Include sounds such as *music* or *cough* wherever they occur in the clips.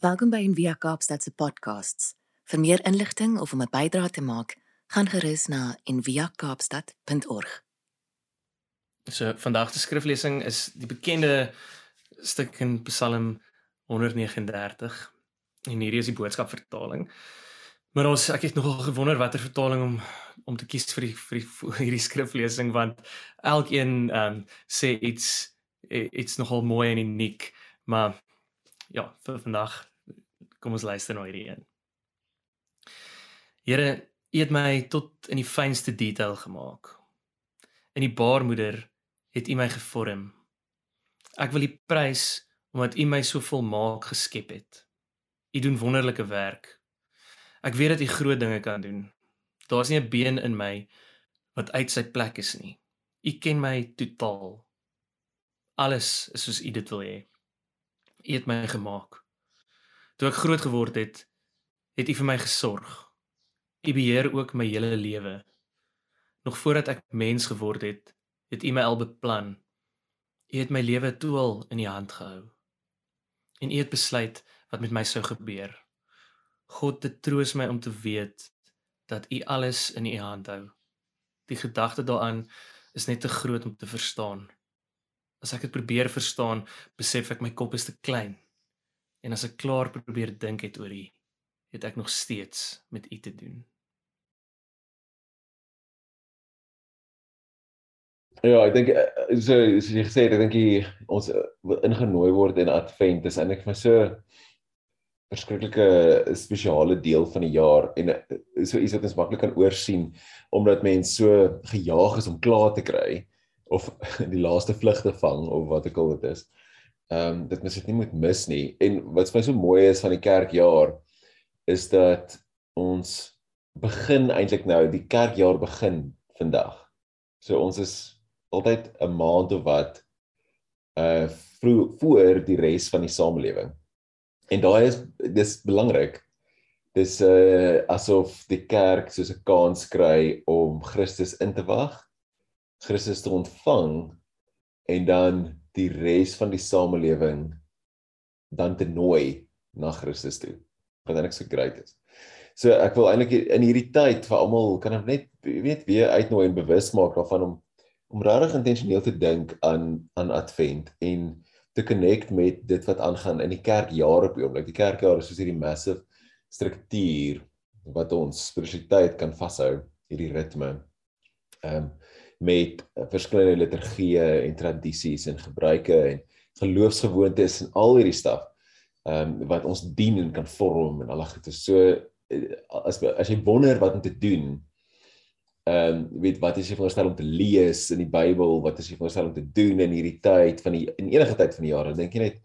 Welkom by Envia Kaapstad se podcasts. Vir meer inligting of om 'n bydrae te maak, gaan gerus na enviakaapstad.org. So vandag se skriflesing is die bekende stuk in Psalm 139 en hierdie is die boodskap vertaling. Maar ons ek het nogal gewonder watter vertaling om om te kies vir die vir, die, vir hierdie skriflesing want elkeen ehm um, sê iets iets nogal mooi en uniek, maar ja, vir vandag Kom ons luister na hierdie een. Here, U het my tot in die fynste detail gemaak. In die baarmoeder het U my gevorm. Ek wil U prys omdat U my so volmaak geskep het. U doen wonderlike werk. Ek weet dat U groot dinge kan doen. Daar's nie 'n been in my wat uit sy plek is nie. U ken my totaal. Alles is soos U dit wil hê. U het my gemaak. Toe ek groot geword het, het U vir my gesorg. U beheer ook my hele lewe. Nog voordat ek mens geword het, het U my al beplan. U het my lewe toe al in U hand gehou. En U het besluit wat met my sou gebeur. God, dit troos my om te weet dat U alles in U hand hou. Die gedagte daaraan is net te groot om te verstaan. As ek dit probeer verstaan, besef ek my kop is te klein. En as ek klaar probeer dink het oor U, het ek nog steeds met U te doen. Ja, ek dink eh, eh, so soos jy gesê het, ek dink jy ons eh, ingenooi word in Advent is eintlik vir so verskriklike spesiale deel van die jaar en so iets wat ons maklik kan oorsien omdat mense so gejaag is om klaar te kry of *laughs* die laaste vlug te vang of wat ook al dit is ehm um, dit mens dit nie moet mis nie. En wat vir my so mooi is van die kerkjaar is dat ons begin eintlik nou die kerkjaar begin vandag. So ons is altyd 'n maand of wat uh voor die res van die samelewing. En daai is dis belangrik. Dis uh asof die kerk soos 'n kans kry om Christus in te wag, Christus te ontvang en dan die res van die samelewing dan te nooi na Christus toe. Wat eintlik so great is. So ek wil eintlik in hierdie tyd vir almal kan ek net weet weer uitnooi en bewus maak daarvan om om regtig intentioneel te dink aan aan Advent en te connect met dit wat aangaan in die kerkjaar op die oomblik. Die kerkjaar is soos hierdie massive struktuur wat ons spiritualiteit kan vashou, hierdie ritme. Ehm um, met verskillende liturgieë en tradisies en gebruike en geloofsgewoontes en al hierdie staf ehm um, wat ons dien en kan vorm en al dit is so eh, as as jy wonder wat om te doen ehm um, weet wat is jy veronderstel om te lees in die Bybel? Wat is jy veronderstel om te doen in hierdie tyd van die in enige tyd van die jaar? Dan dink jy net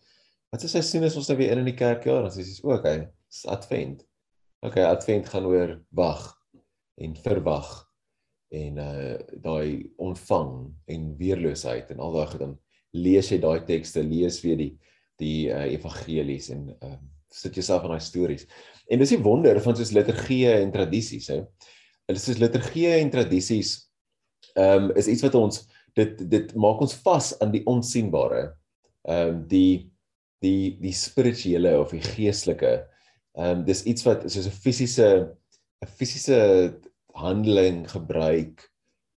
wat is seisoen is ons nou weer in in die kerk? Ja dan sê jy o okay dis advent. Okay advent gaan oor wag en verwag en uh daai ontvang en weerloosheid en al daai goed dan lees jy daai tekste lees weer die die uh, evangelies en uh sit jouself in daai stories. En dis die wonder van soos liturgie en tradisies hè. Hulle soos liturgie en tradisies um is iets wat ons dit dit maak ons vas aan die onsigbare um die die die spirituele of die geestelike. Um dis iets wat soos 'n fisiese 'n fisiese handeling gebruik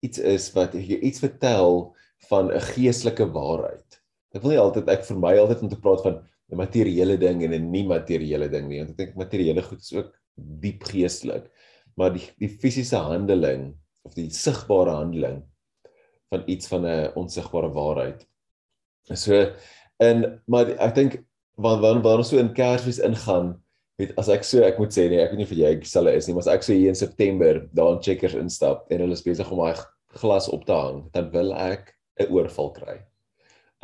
iets is wat jy iets vertel van 'n geestelike waarheid. Ek wil nie altyd ek vir my altyd om te praat van 'n materiële ding en 'n nie materiële ding nie, want ek dink materiële goed is ook diep geestelik. Maar die die fisiese handeling of die sigbare handeling van iets van 'n onsigbare waarheid. So in maar ek dink wanneer wanneer ons so in Kersfees ingaan, weet as ek so ek moet sê nee ek weet nie vir jy sal is nie maar as ek so hier in September daar in Checkers instap en hulle is besig om daai glas op te hang dan wil ek 'n oorval kry.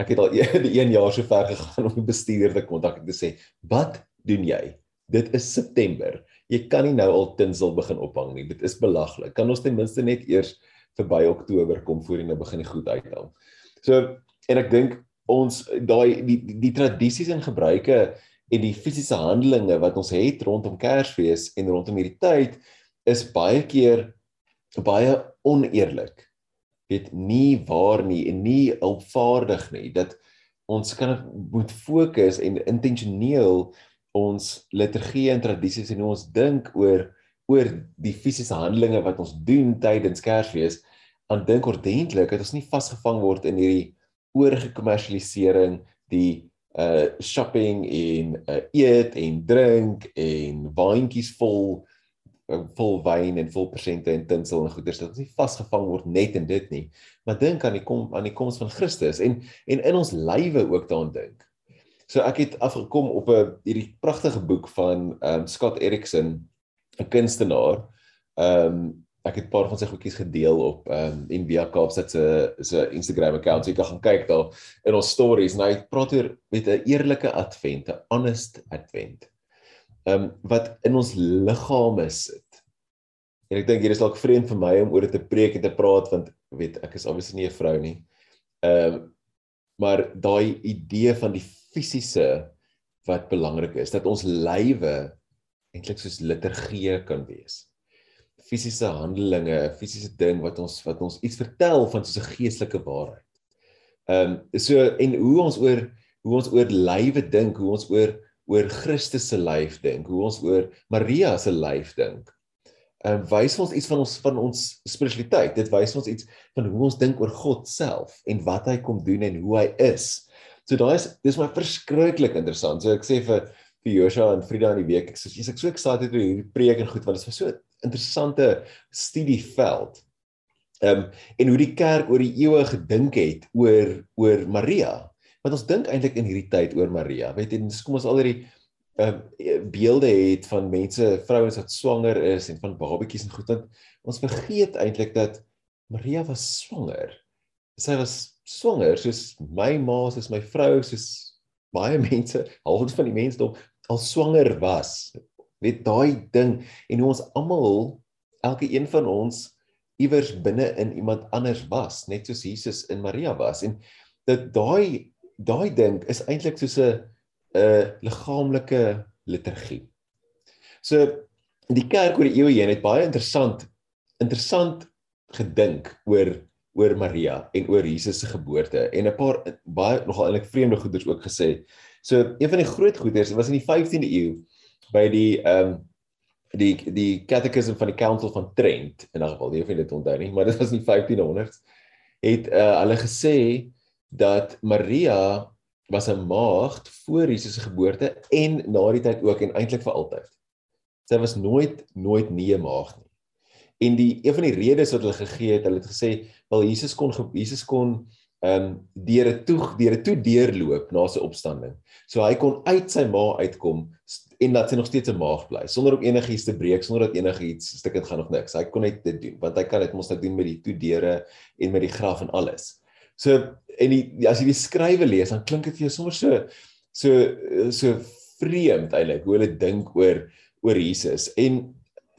Ek het al *laughs* een, een jaar so ver gegaan om die bestuurder te kontak en te sê wat doen jy? Dit is September. Jy kan nie nou al tinsel begin ophang nie. Dit is belaglik. Kan ons ten minste net eers verby Oktober kom voor jy nou begin die goed uithang. So en ek dink ons daai die, die die tradisies en gebruike en die fisiese handelinge wat ons het rondom Kersfees en rondom hierdie tyd is baie keer baie oneerlik. Weet nie waar nie en nie hulpvaardig nie dat ons kan moet fokus en intentioneel ons liturgie en tradisies en hoe ons dink oor oor die fisiese handelinge wat ons doen tydens Kersfees, aan dink ordentlik dat ons nie vasgevang word in hierdie oorgekommersialisering, die uh shopping en uh eet en drink en waantjies vol uh, vol wyn en vol persente en tinsel en goeders dat ons nie vasgevang word net in dit nie maar dink aan die kom aan die koms van Christus en en in ons lywe ook daaraan dink. So ek het afgekom op 'n hierdie pragtige boek van um, Scott Erickson 'n kunstenaar. Um, ek het 'n paar van sy goedjies gedeel op ehm um, via Kaapstad se se Instagram account. So jy kan gaan kyk daar in ons stories en hy praat oor met 'n eerlike advent, 'n honest advent. Ehm um, wat in ons liggame sit. En ek dink hier is dalk vreemd vir my om oor dit te preek en te praat want weet ek is obviously nie 'n vrou nie. Ehm um, maar daai idee van die fisiese wat belangrik is dat ons lywe eintlik soos liturgie kan wees fisiese handelinge, fisiese ding wat ons wat ons iets vertel van soos 'n geestelike waarheid. Ehm um, so en hoe ons oor hoe ons oor lywe dink, hoe ons oor oor Christus se lyf dink, hoe ons oor Maria se lyf dink. Ehm um, wys ons iets van ons van ons spiritualiteit. Dit wys ons iets van hoe ons dink oor God self en wat hy kom doen en hoe hy is. So daai is dis my verskriklik interessant. So ek sê vir vir Joshua en Frida in die week, ek sê ek so excited oor hierdie preek en goed want dit was so interessante studieveld. Ehm um, en hoe die kerk oor die eeue gedink het oor oor Maria. Want ons dink eintlik in hierdie tyd oor Maria. Weet jy, kom ons al hierdie ehm uh, beelde het van mense, vrouens wat swanger is en van babetjies en goed dan ons vergeet eintlik dat Maria was swanger. Sy was swanger soos my ma, soos my vrou, soos baie *laughs* mense, half van die mensdom al swanger was weet daai ding en hoe ons almal elke een van ons iewers binne in iemand anders was net soos Jesus in Maria was en dat daai daai ding is eintlik soos 'n 'n liggaamlike liturgie. So die kerk oor die eeue heen het baie interessant interessant gedink oor oor Maria en oor Jesus se geboorte en 'n paar baie nogal eintlik vreemde goeders ook gesê. So een van die groot goeders was in die 15de eeu by die ehm um, die die catechism van die council van Trent in 'n geval, nie of jy dit onthou nie, maar dit was in die 1500s het uh, hulle gesê dat Maria was 'n maagd voor Jesus se geboorte en na die tyd ook en eintlik vir altyd. Sy was nooit nooit nie 'n maagd nie. En die een van die redes wat hulle gegee het, hulle het gesê, wel Jesus kon Jesus kon ehm um, deur 'n toe deur 'n toe deurloop na sy opstanding. So hy kon uit sy ma uitkom en dat sy nog steeds 'n maag bly sonder om enigiets te breek, sonder dat enigiets stukkend gaan of niks. Hy kon net dit doen want hy kan dit mos net doen met die toe deure en met die graf en alles. So en die as jy die skrywe lees, dan klink dit vir jou sommer so so so vreemd eintlik hoe hulle dink oor oor Jesus. En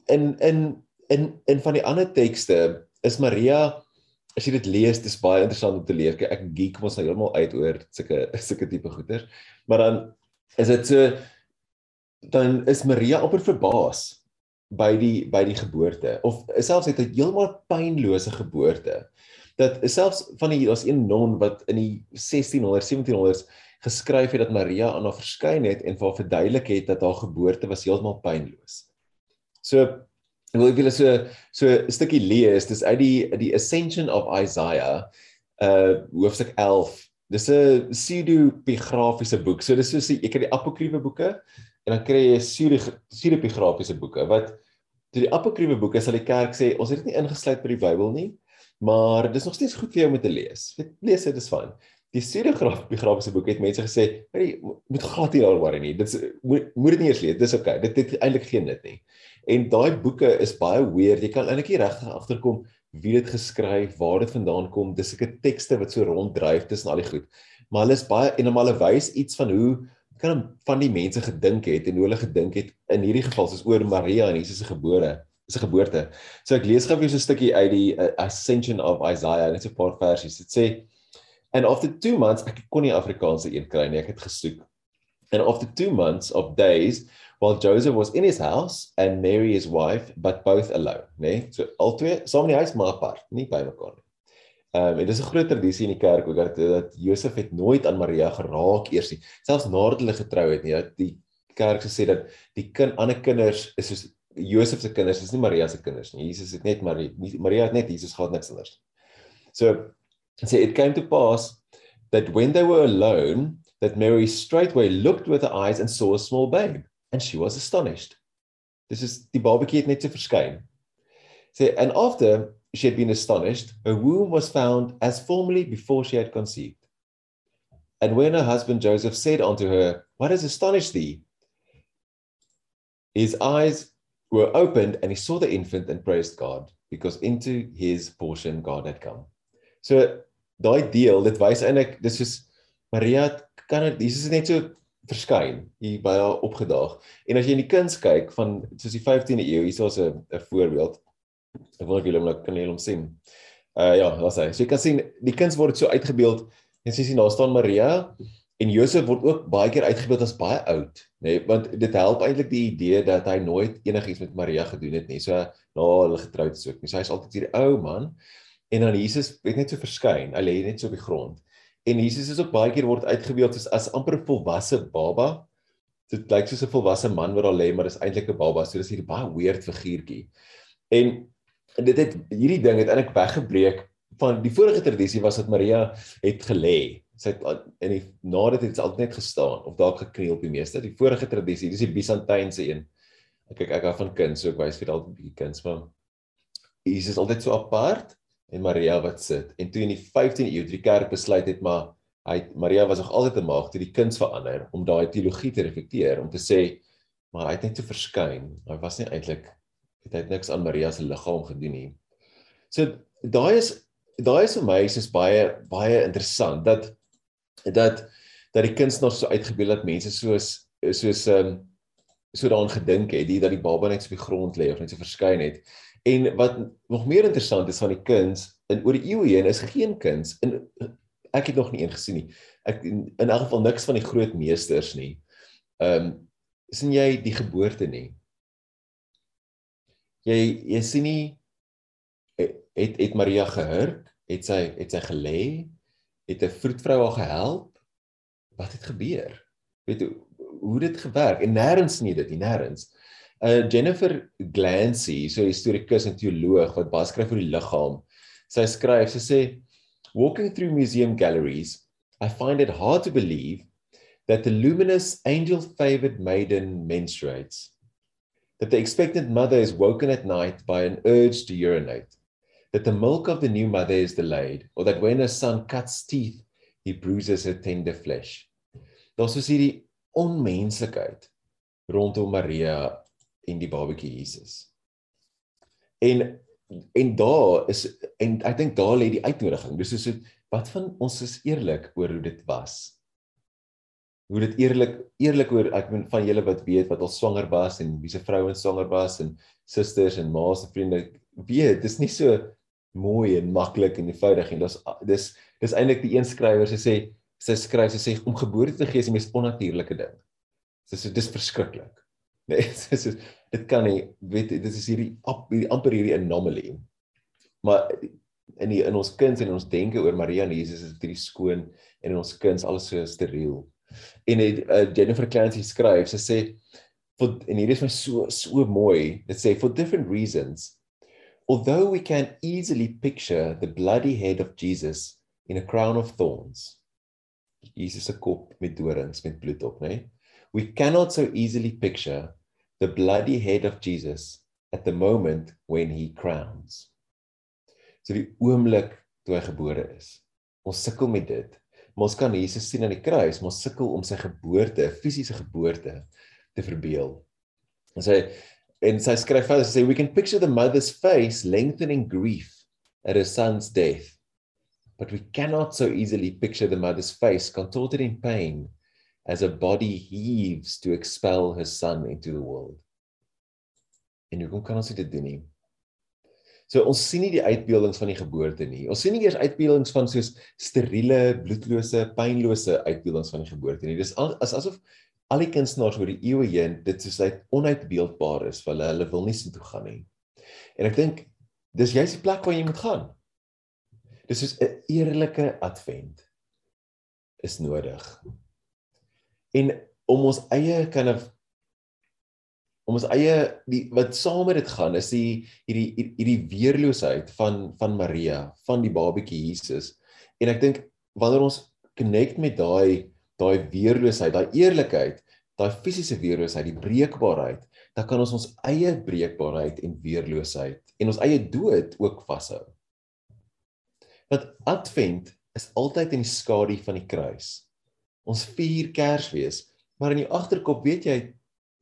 in in in in van die ander tekste is Maria as jy dit lees, dis baie interessant om te lees. Ek geek mos nou heeltemal uit oor sulke *laughs* sulke tipe goeters. Maar dan is dit so dan is Maria amper verbaas by die by die geboorte of selfs het 'n heeltemal pynlose geboorte dat selfs van die daar's een non wat in die 1600 1700s geskryf het dat Maria aan haar verskyn het en vir haar verduidelik het dat haar geboorte was heeltemal pynloos. So ek wil julle so so 'n stukkie lees. Dis uit die die Ascension of Isaiah uh hoofstuk 11. Dis 'n pseudepigrafiese boek. So dis soos jy kan die apokriewe boeke en dan kry jy pseudepigrafiese boeke. Wat toe die apokriewe boeke sal die kerk sê ons het dit nie ingesluit by die Bybel nie maar dis nog steeds goed vir jou om te lees. Weet lees dit is fyn. Die pseudepigrafiese boeke het mense gesê hey moet glad nie daaroor nie. Dit moet moet dit nie eers lees. Dis okay dit het eintlik geen nut nie en daai boeke is baie weird jy kan eintlik nie regtig agterkom wie dit geskryf waar dit vandaan kom dis seker tekste wat so ronddryf tussen al die goed maar hulle is baie en hulle wys iets van hoe kan van die mense gedink het en hoe hulle gedink het in hierdie geval soos oor Maria en Jesus se gebore se geboorte. So ek lees gou vir julle so 'n stukkie uit die uh, Ascension of Isaiah net so 'n paar versies. Dit sê and after 2 months ek kon nie Afrikaanse een kry nie, ek het gesoek. And after 2 months of days while Joseph was in his house and Mary his wife but both alone, né? Nee? So albei saam in die huis maar apart, nie by mekaar nie. Ehm um, en dis 'n groot tradisie in die kerk ook dat dat Josef het nooit aan Maria geraak eers nie, selfs nadat hulle getrou het nie. Dat die kerk gesê dat die kind ander kinders is soos Josef se kinders, is nie Maria se kinders nie. Jesus het net Maria Maria het net Jesus gehad niks anders. So sê it came to pass that when they were alone that Mary straightway looked with her eyes and saw a small babe and she was astonished. This is the babatjie het net so verskyn. Sê and after she had been astonished, her womb was found as formerly before she had conceived. And when her husband Joseph said unto her, What has astonished thee? His eyes were opened and he saw the infant and praised God because into his portion God had come. So daai deel, dit wys eintlik dis soos Maria kan dit Jesus het net so verskyn hier by haar opgedaag. En as jy in die kuns kyk van soos die 15de eeu, hier is 'n 'n voorbeeld. Ek wil net julle nou kan julle hom sien. Uh ja, daar's hy. So jy kan sien die kuns word so uitgebeeld en jy sien daar staan Maria en Josef word ook baie keer uitgebeeld as baie oud, nê, nee, want dit help eintlik die idee dat hy nooit enigiets met Maria gedoen het nie. So na nou, hulle getroud is ook nie. So hy's altyd hierdie ou man en dan Jesus het net so verskyn. Hy lê net so op die grond. En Jesus is ook baie keer word uitgebeeld as as amper 'n volwasse baba. Dit lyk soos 'n volwasse man wat daar lê, maar dis eintlik 'n baba. So dis hierdie baie weird figuurtjie. En dit het hierdie ding het eintlik weggebreek van die vorige tradisie was dat Maria het gelê. Sy het in die nadat het sy altyd net gestaan of dalk gekniel op die meeste. Die vorige tradisie, dis die Byzantynse een. Ek kyk ek hou van kuns, so ek wys vir altyd 'n bietjie kuns, maar Jesus is altyd so apart en Maria wat sit. En toe in die 15de eeu die kerk besluit het maar hy Maria was nog altyd 'n maagd, toe die kuns verander om daai teologie te reflekteer om te sê maar hy het net te verskyn. Hy was nie eintlik het hy niks aan Maria se liggaam gedoen nie. So daai is daai is vir my is baie baie interessant dat dat dat die kunstenaars so uitgebeeld dat mense soos soos um, so daaraan gedink het, die dat die baba net op die grond lê of net so verskyn het. En wat nog meer interessant is van die kuns in oor die eeue heen is geen kuns in ek het nog nie een gesien nie. Ek in, in elk geval niks van die groot meesters nie. Ehm um, sien jy die geboorte nie? Jy jy sien nie het het Maria gehurk? Het sy het sy gelê? Het 'n vroedvrou haar gehelp? Wat het gebeur? Weet jy hoe dit gewerk? En nêrens nie dit nie, nêrens. Uh Jennifer Glancy, so 'n historikus en teoloog wat baie skryf oor die liggaam. Sy skryf, sy sê walking through museum galleries, I find it hard to believe that the luminous angel-favored maiden menstruates. That the expectant mother is woken at night by an urge to urinate. That the milk of the new mother is delayed or that when her son cuts teeth, he bruises her tender flesh. Daar's so hierdie onmenslikheid rondom Maria en die babatjie Jesus. En en daar is en ek dink daar lê die uitnodiging. Dis soos wat van ons is eerlik oor hoe dit was. Hoe dit eerlik eerlik oor ek bedoel van julle wat weet wat al swanger was en wie se vrouens swanger was en susters en ma's en vriende weet dis nie so mooi en maklik en eenvoudig en dis dis dis eintlik die een skrywer sê sy skryf sy sê om geboorte te gee is die mees onnatuurlike ding. Dis dis verskriklik. *laughs* Nee, is dit kan nie weet dit is hierdie hierdie amper hierdie anomaly. Maar in die in ons kuns en ons denke oor Maria en Jesus is dit hierdie skoon en in ons kuns alles so steriel. En het, uh, Jennifer Clancy skryf, sy sê for en hier is my so so mooi. Dit sê for different reasons although we can easily picture the bloody head of Jesus in a crown of thorns. Jesus se kop met dorings met bloed op, né? Nee? We cannot so easily picture the bloody head of Jesus at the moment when he crowns. So die oomblik toe hy gebore is. Ons sukkel met dit. Maar ons kan Jesus sien aan die kruis, maar ons sukkel om sy geboorte, fisiese geboorte te verbeel. En sy en sy skryf verder sê we can picture the mother's face lengthening grief at her son's death. But we cannot so easily picture the mother's face contorted in pain as a body heaves to expel her son into the world. En hoe kan ons dit doen nie? So ons sien nie die uitbeeldings van die geboorte nie. Ons sien nie eers uitbeeldings van soos steriele, bloedlose, pynlose uitbeeldings van die geboorte nie. Dis al, as asof al die kunstenaars oor die eeue heen dit soos uit onuitbeeldbaar is vir hulle. Hulle wil nie sin toe gaan nie. En ek dink dis juist die plek waar jy moet gaan. Dis soos 'n eerlike advent is nodig en om ons eie kind of om ons eie die wat saam met dit gaan is die hierdie hierdie weerloosheid van van Maria, van die babatjie Jesus. En ek dink wanneer ons connect met daai daai weerloosheid, daai eerlikheid, daai fisiese weerloosheid, die breekbaarheid, dan kan ons ons eie breekbaarheid en weerloosheid en ons eie dood ook vashou. Want Advent is altyd in die skadu van die kruis. Ons vier Kersfees, maar in die agterkop weet jy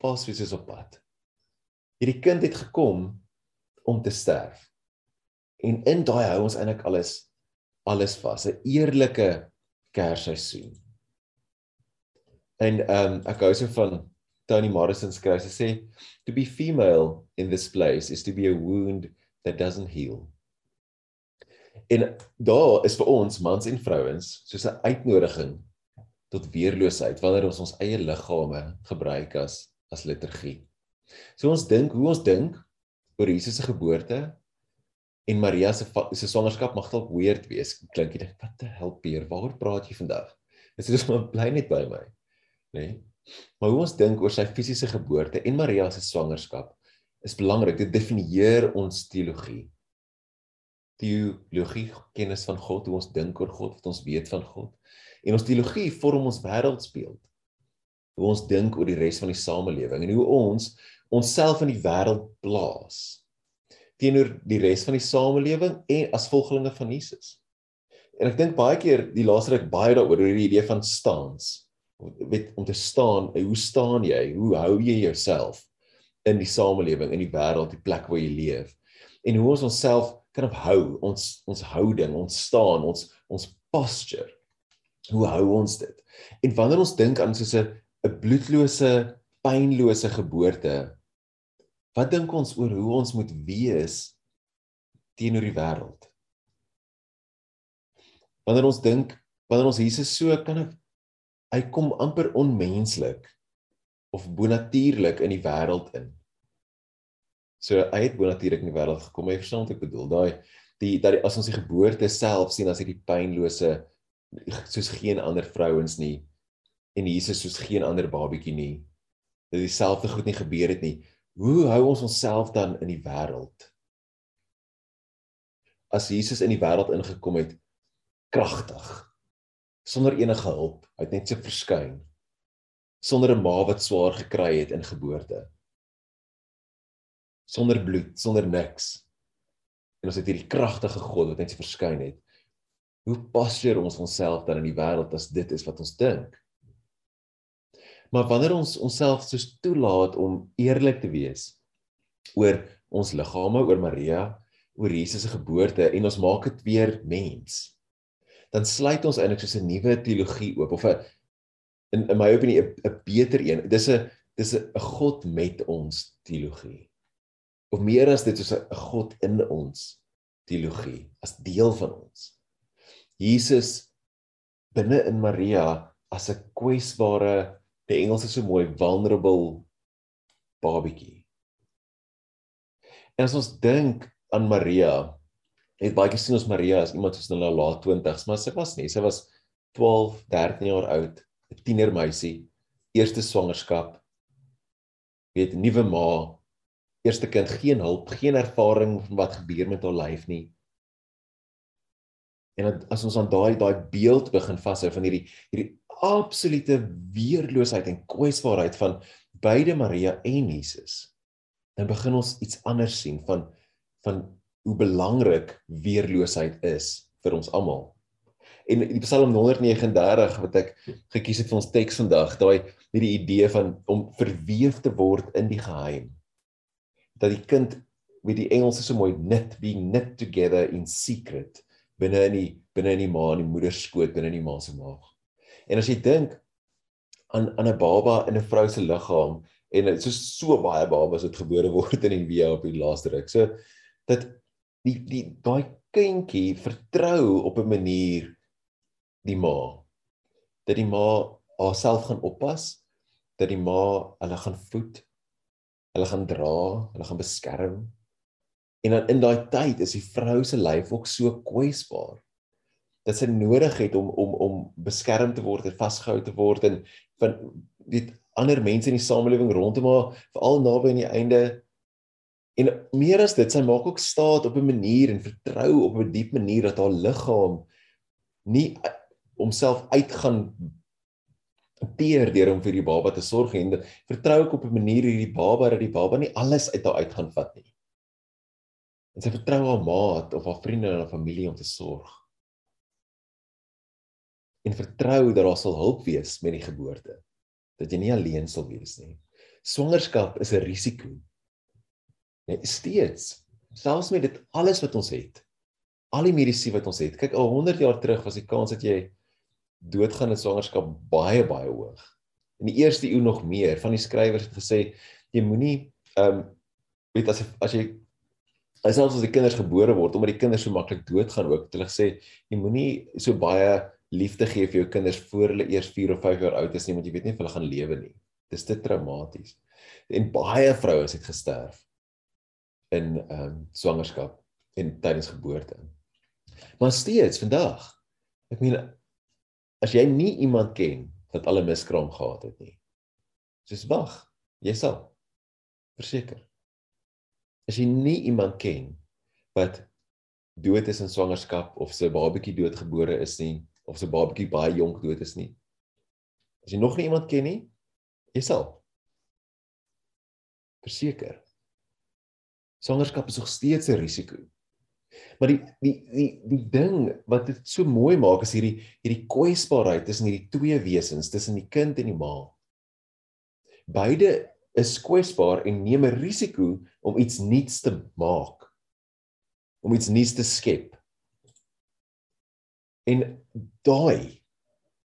Paasfees is op pad. Hierdie kind het gekom om te sterf. En in daai hou ons eintlik alles alles vas, 'n eerlike Kersseisoen. En ehm um, ek hou so van Tony Morrison skryf, hy sê to be female in this place is to be a wound that doesn't heal. En daar is vir ons mans en vrouens soos 'n uitnodiging tot weerloosheid wanneer ons ons eie liggame gebruik as as liturgie. So ons dink hoe ons dink oor Jesus se geboorte en Maria se se swangerskap mag dalk weird wees. Klink dit wat te help hier? Waaroor praat jy vandag? Dis is maar bly net by my. Nê? Nee? Maar hoe ons dink oor sy fisiese geboorte en Maria se swangerskap is belangrik. Dit definieer ons teologie. Teologie kennis van God, hoe ons dink oor God, wat ons weet van God. En ons teologie vorm ons wêreldsbeeld. Hoe ons dink oor die res van die samelewing en hoe ons onsself in die wêreld plaas teenoor die res van die samelewing en as volgelinge van Jesus. En ek dink baie keer die laaste ruk baie daaroor oor die idee van staans weet om te staan, hoe staan jy? Hoe hou jy jouself in die samelewing, in die wêreld, die plek waar jy leef? En hoe ons onsself kan ophou, ons ons houding, ons staan, ons ons posture. Hoe hou ons dit? En wanneer ons dink aan soos 'n 'n bloedlose, pynlose geboorte, wat dink ons oor hoe ons moet wees teenoor die wêreld? Wanneer ons dink, wanneer ons Jesus so kan ek hy kom amper onmenslik of bonatuurlik in die wêreld in. So hy het bonatuurlik in die wêreld gekom. Jy verstaan wat ek bedoel. Daai die dat die, as ons die geboorte self sien as hierdie pynlose soos geen ander vrouens nie en Jesus soos geen ander babatjie nie. Dat dieselfde goed nie gebeur het nie. Hoe hou ons onsself dan in die wêreld? As Jesus in die wêreld ingekom het kragtig sonder enige hulp. Hy het net so verskyn sonder 'n ma wat swaar gekry het in geboorte. Sonder bloed, sonder niks. En ons het hierdie kragtige God wat net so verskyn het. Hoe passeer ons onsself dan in die wêreld as dit is wat ons dink? Maar wanneer ons onsself soos toelaat om eerlik te wees oor ons liggame, oor Maria, oor Jesus se geboorte en ons maak dit weer mens dan sluit ons eintlik soos 'n nuwe teologie oop of 'n in, in my opinie 'n beter een. Dis 'n dis 'n God met ons teologie. Of meer as dit soos 'n God in ons teologie as deel van ons. Jesus binne in Maria as 'n kwesbare, die Engels is so mooi, vulnerable babatjie. En as ons dink aan Maria, het baie gesien ons Maria as iemand soos in haar laat 20s, maar sy was nie, sy was 12, 13 jaar oud, 'n tienermeisie, eerste swangerskap. Weet nuwe ma, eerste kind, geen hulp, geen ervaring van wat gebeur met haar lyf nie. En as ons aan daai daai beeld begin vashou van hierdie hierdie absolute weerloosheid en kwesbaarheid van beide Maria en Jesus, dan begin ons iets anders sien van van hoe belangrik weerloosheid is vir ons almal. En die Psalm 139 wat ek gekies het vir ons teks vandag, daai hierdie idee van om verweef te word in die geheim. Dat die kind, weet die Engels is so mooi, knit being knit together in secret binne in die binne in die ma en die moeder skoot binne in die ma se maag. En as jy dink aan aan 'n baba in 'n vrou se liggaam en dit so so baie babas wat gebore word in die weë op die laaste ruk. So dat die die daai kindjie vertrou op 'n manier die ma dat die ma haarself gaan oppas dat die ma hulle gaan voed hulle gaan dra hulle gaan beskerm en dan in daai tyd is die vrou se lyf ook so kwesbaar dat sy nodig het om om om beskerm te word en vasgehou te word en van weet ander mense in die samelewing rondom haar, veral naby aan die einde. En meer as dit, sy maak ook staat op 'n manier en vertrou op 'n diep manier dat haar liggaam nie homself uitgaan teer deur om vir die baba te sorg en vertrou ek op 'n manier hierdie baba dat die baba nie alles uit haar uit gaan vat nie. En sy vertrou haar maat of haar vriende en haar familie om te sorg. En vertrou dat daar sal hulp wees met die geboorte. Dat jy nie alleen sal wees nie. Swangerskap is 'n risiko. Nee, steeds. Selfs met dit alles wat ons het. Al die medisyne wat ons het. Kyk, al 100 jaar terug was die kans dat jy doodgaan in swangerskap baie baie hoog. In die eerste eeu nog meer. Van die skrywers het gesê jy moenie ehm um, weet as as jy selfs as die kinders gebore word omdat die kinders so maklik doodgaan ook. Hulle gesê jy moenie so baie liefde gee vir jou kinders voor hulle eers 4 of 5 jaar oud is nie want jy weet nie of hulle gaan lewe nie. Dis te traumaties. En baie vrouens het gesterf in ehm um, swangerskap en tydens geboorte. Maar steeds vandag. Ek meen as jy nie iemand ken wat al 'n miskraam gehad het nie. Soos wag, jy sal verseker. As jy nie iemand ken wat dood is in swangerskap of sy babatjie doodgebore is nie of sy babatjie baie jonk dood is nie. As jy nog nie iemand ken nie, jy sal verseker. Swangerskap is nog steeds 'n risiko. Maar die die die die ding wat dit so mooi maak is hierdie hierdie kwesbaarheid tussen hierdie twee wesens, tussen die kind en die ma. Beide is kwesbaar en neem 'n risiko om iets nuuts te maak. Om iets nuuts te skep. En daai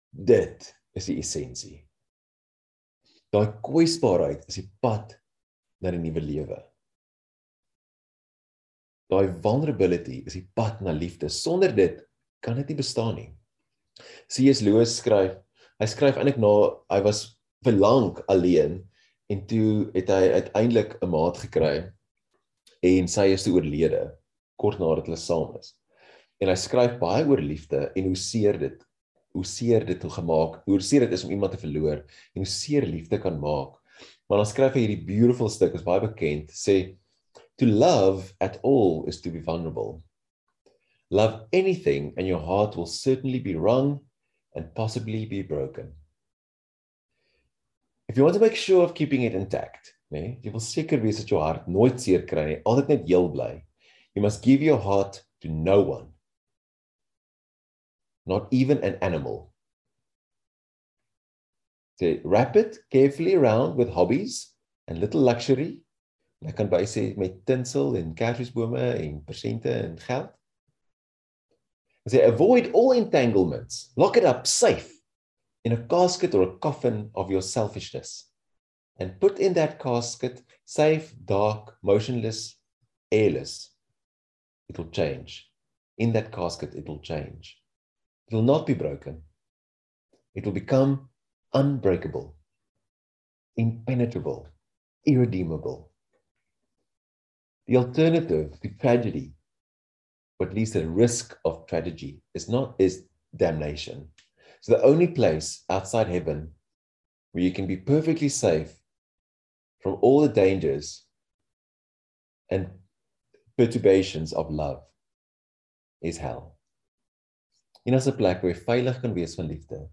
dit is die essensie. Daai kwesbaarheid is die pad na die nuwe lewe. Daai vulnerability is die pad na liefde. Sonder dit kan dit nie bestaan nie. C.S. Lewis skryf, hy skryf eintlik na hy was vir lank alleen en toe het hy uiteindelik 'n maat gekry en sy is toe oorlede kort nadat hulle saam is. En hy skryf baie oor liefde en hoe seer dit hoe seer dit hoe gemaak, hoe seer dit is om iemand te verloor en hoe seer liefde kan maak. Maar dan skryf hy hierdie beautiful stuk, is baie bekend, sê To love at all is to be vulnerable. Love anything, and your heart will certainly be wrung and possibly be broken. If you want to make sure of keeping it intact, nee, jy wil seker wees dat jou hart nooit seer kry nie, altyd net heel bly. You must give your heart to no one. Not even an animal. So wrap it carefully around with hobbies and little luxury Ek kan bysê met tinsel en kersbome en persente en geld. Sê avoid all entanglements. Lock it up safe in a casket or a coffin of your selfishness. And put in that casket safe, dark, motionless, airless. It will change. In that casket it will change. It will not be broken. It will become unbreakable, impenetrable, irredeemable. The alternative to tragedy, or at least the risk of tragedy, is not is damnation. So the only place outside heaven where you can be perfectly safe from all the dangers and perturbations of love is hell. En as 'n plek waar jy veilig kan wees van liefde,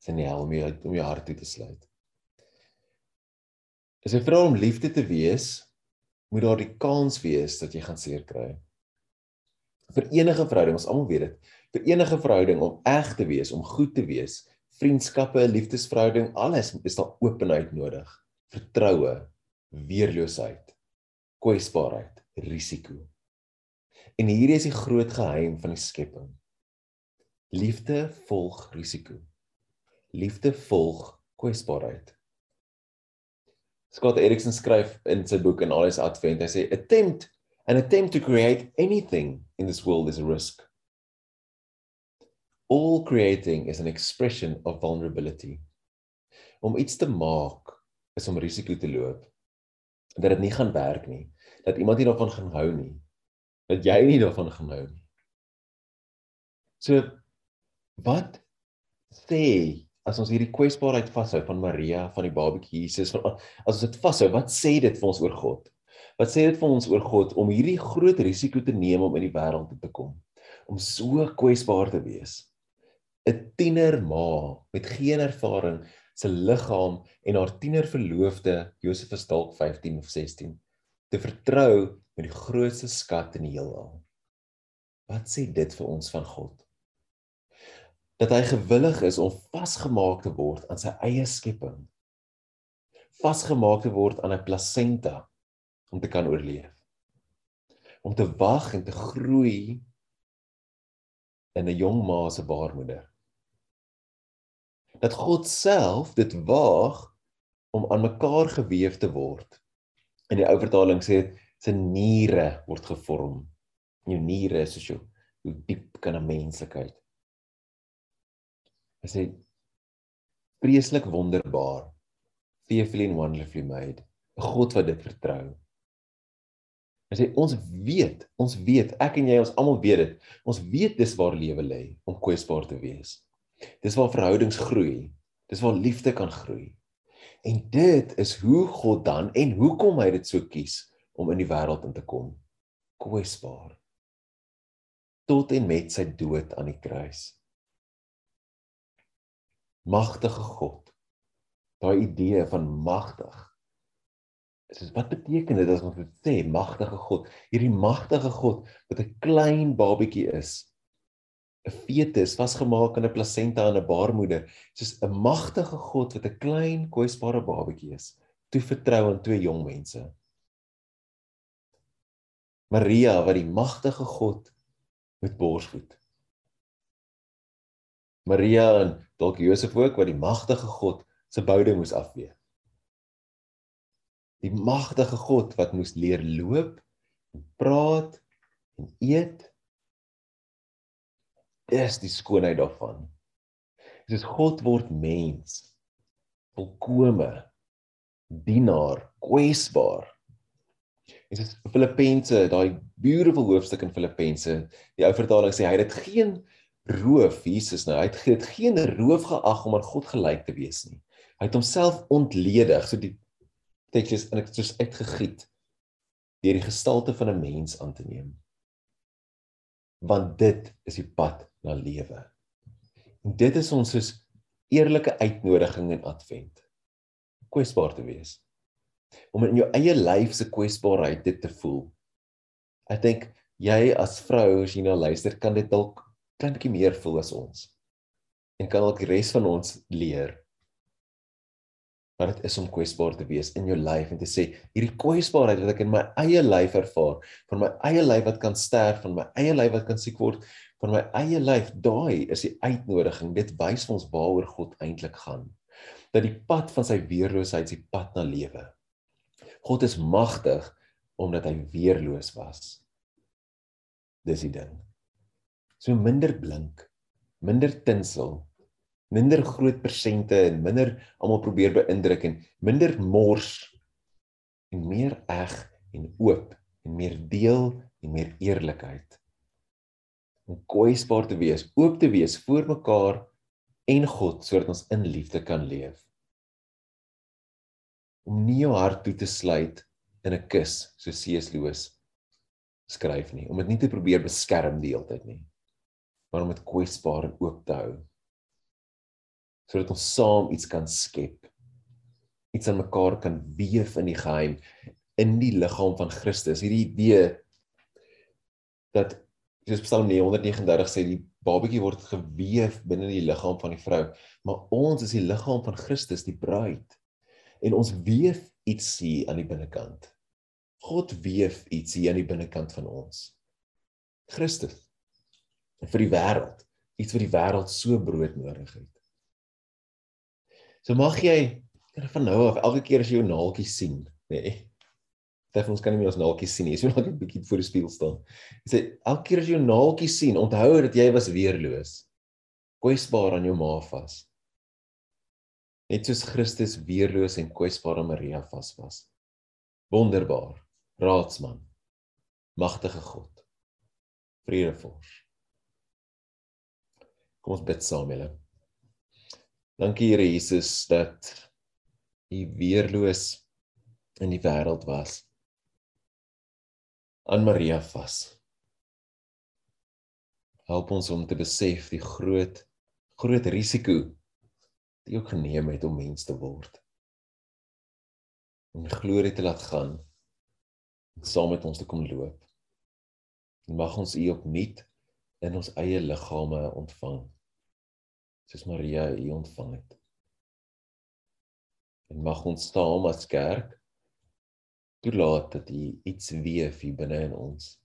is in die hel om jou om jou hart toe te sluit. As jy vra om liefde te wees, moet daar die kans wees dat jy gaan seer kry. Vir enige verhouding, ons almal weet dit, vir enige verhouding om eg te wees, om goed te wees, vriendskappe, liefdesverhouding, alles is daar openheid nodig. Vertroue, weerloosheid, kwesbaarheid, risiko. En hierdie is die groot geheim van die skepping. Liefde volg risiko. Liefde volg kwesbaarheid. Scott Erickson skryf in sy boek in Alles Advent, hy sê attempt an attempt to create anything in this world is a risk. All creating is an expression of vulnerability. Om iets te maak is om risiko te loop. Dat dit nie gaan werk nie, dat iemand nie daarvan gaan hou nie, dat jy nie daarvan gaan hou nie. So wat sê as ons hierdie kwesbaarheid vashou van Maria, van die babatjie Jesus, van as ons dit vashou, wat sê dit vir ons oor God? Wat sê dit vir ons oor God om hierdie groot risiko te neem om in die wêreld te kom? Om so kwesbaar te wees. 'n Tiener ma met geen ervaring se liggaam en haar tiener verloofde Josef is dalk 15 of 16 te vertrou met die grootste skat in die heelal. Wat sê dit vir ons van God? Dat hy gewillig is om vasgemaak te word aan sy eie skepping. Vasgemaak te word aan 'n plasenta om te kan oorleef. Om te wag en te groei in 'n jong ma se baarmoeder. Dat God self dit waag om aan mekaar gewewe te word. In die ou vertaling sê dit sy niere word gevorm jou niere is so hoe diep kan 'n menslikheid. Hy sê vreeslik wonderbaar. Fearfully and wonderfully made. 'n God wat dit vertrou. Hy sê ons weet, ons weet, ek en jy ons almal weet dit. Ons weet dis waar lewe lê om kwesbaar te wees. Dis waar verhoudings groei. Dis waar liefde kan groei. En dit is hoe God dan en hoekom hy dit so kies om in die wêreld in te kom. Kwesbaar tot en met sy dood aan die kruis. Magtige God. Daai idee van magtig. Dis wat beteken dit as ons sê magtige God? Hierdie magtige God wat 'n klein babatjie is. 'n Fetus vasgemaak in 'n plasenta in 'n baarmoeder. Soos 'n magtige God wat 'n klein kwesbare babatjie is, toe vertrou aan twee jong mense. Maria wat die magtige God met borsvoed. Maria en dalk Josef ook wat die magtige God se boude moes afweer. Die magtige God wat moes leer loop, praat en eet. Dis die skoonheid daarvan. Dis God word mens. Volkome dienaar, kwesbaar En dis Filippense, daai beautiful hoofstuk in Filippense. Die ou vertaling sê hy het geen roof Jesus nou. Hy het dit geen roof geag om aan God gelyk te wees nie. Hy het homself ontledig, so die teks is en ek soos uitgegiet deur die gestalte van 'n mens aan te neem. Want dit is die pad na lewe. En dit is ons soos eerlike uitnodiging in Advent. Kwesbaar te wees om in jou eie lyf se kwesbaarheid dit te voel. Ek dink jy as vrou as jy nou luister kan dit dalk klein bietjie meer voel as ons. En kan ook die res van ons leer wat dit is om kwesbaar te wees in jou lyf en te sê hierdie kwesbaarheid wat ek in my eie lyf ervaar, van my eie lyf wat kan sterf, van my eie lyf wat kan siek word, van my eie lyf, daai is die uitnodiging. Dit wys ons waaroor God eintlik gaan. Dat die pad van sy weerloosheid is die pad na lewe. God is magtig omdat hy weerloos was. Dis die ding. So minder blink, minder tinsel, minder groot persente en minder almal probeer beïndruk en minder mors en meer eg en oop en meer deel en meer eerlikheid. Om kwesbaar te wees, oop te wees voor mekaar en God sodat ons in liefde kan leef om nie jou hart toe te sluit in 'n kus so C.S. Lewis skryf nie om dit nie te probeer beskerm die hele tyd nie maar om dit kwesbaar en oop te hou sodat ons saam iets kan skep iets aan mekaar kan weef in die geheim in die liggaam van Christus hierdie idee dat soos Psalm 139 sê die babatjie word geweef binne die liggaam van die vrou maar ons is die liggaam van Christus die bruid en ons weef iets hier aan die binnekant. God weef iets hier aan die binnekant van ons. Christus vir die wêreld, iets wat die wêreld so brood nodig het. So mag jy van nou af elke keer as jy jou naaltjie sien, nê. Nee, Dit ons kan nie meer ons naaltjies sien nie. Jy moet net 'n bietjie voor die spieël staan. Jy sê elke keer as jy jou naaltjie sien, onthou dat jy was weerloos. Kwesbaar aan jou ma vas net soos Christus weerloos en kwesbaar aan Maria vas was. Wonderbaar, raadsman, magtige God, vredevors. Kom ons bid saam julle. Dankie Here Jesus dat U weerloos in die wêreld was. Aan Maria vas. Help ons om te besef die groot groot risiko die ook geneem het om mens te word. Om glorie te laat gaan en saam met ons te kom loop. En mag ons U opnuut in ons eie liggame ontvang. Soos Maria U ontvang het. En mag ons staan as kerk toelaat dat U iets weef hier binne in ons.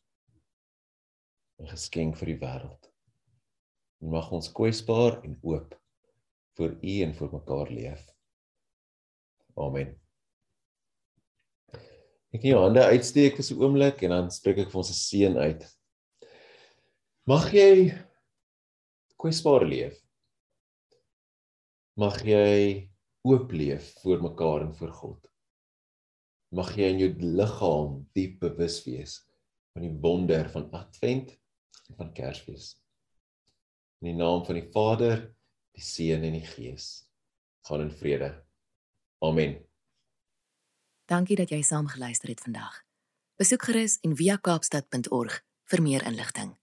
'n geskenk vir die wêreld. En mag ons kwesbaar en oop vir U en vir mekaar leef. Amen. Ek kan jou hande uitsteek vir so 'n oomblik en dan spreek ek vir ons se seën uit. Mag jy kwesbaar leef. Mag jy oop leef voor mekaar en voor God. Mag jy in jou liggaam diep bewus wees van die wonder van Advent en van Kersfees. In die naam van die Vader, die Seun en die Gees. Gaan in vrede. Amen. Dankie dat jy saam geluister het vandag. Besoek gerus en via kaapstad.org vir meer inligting.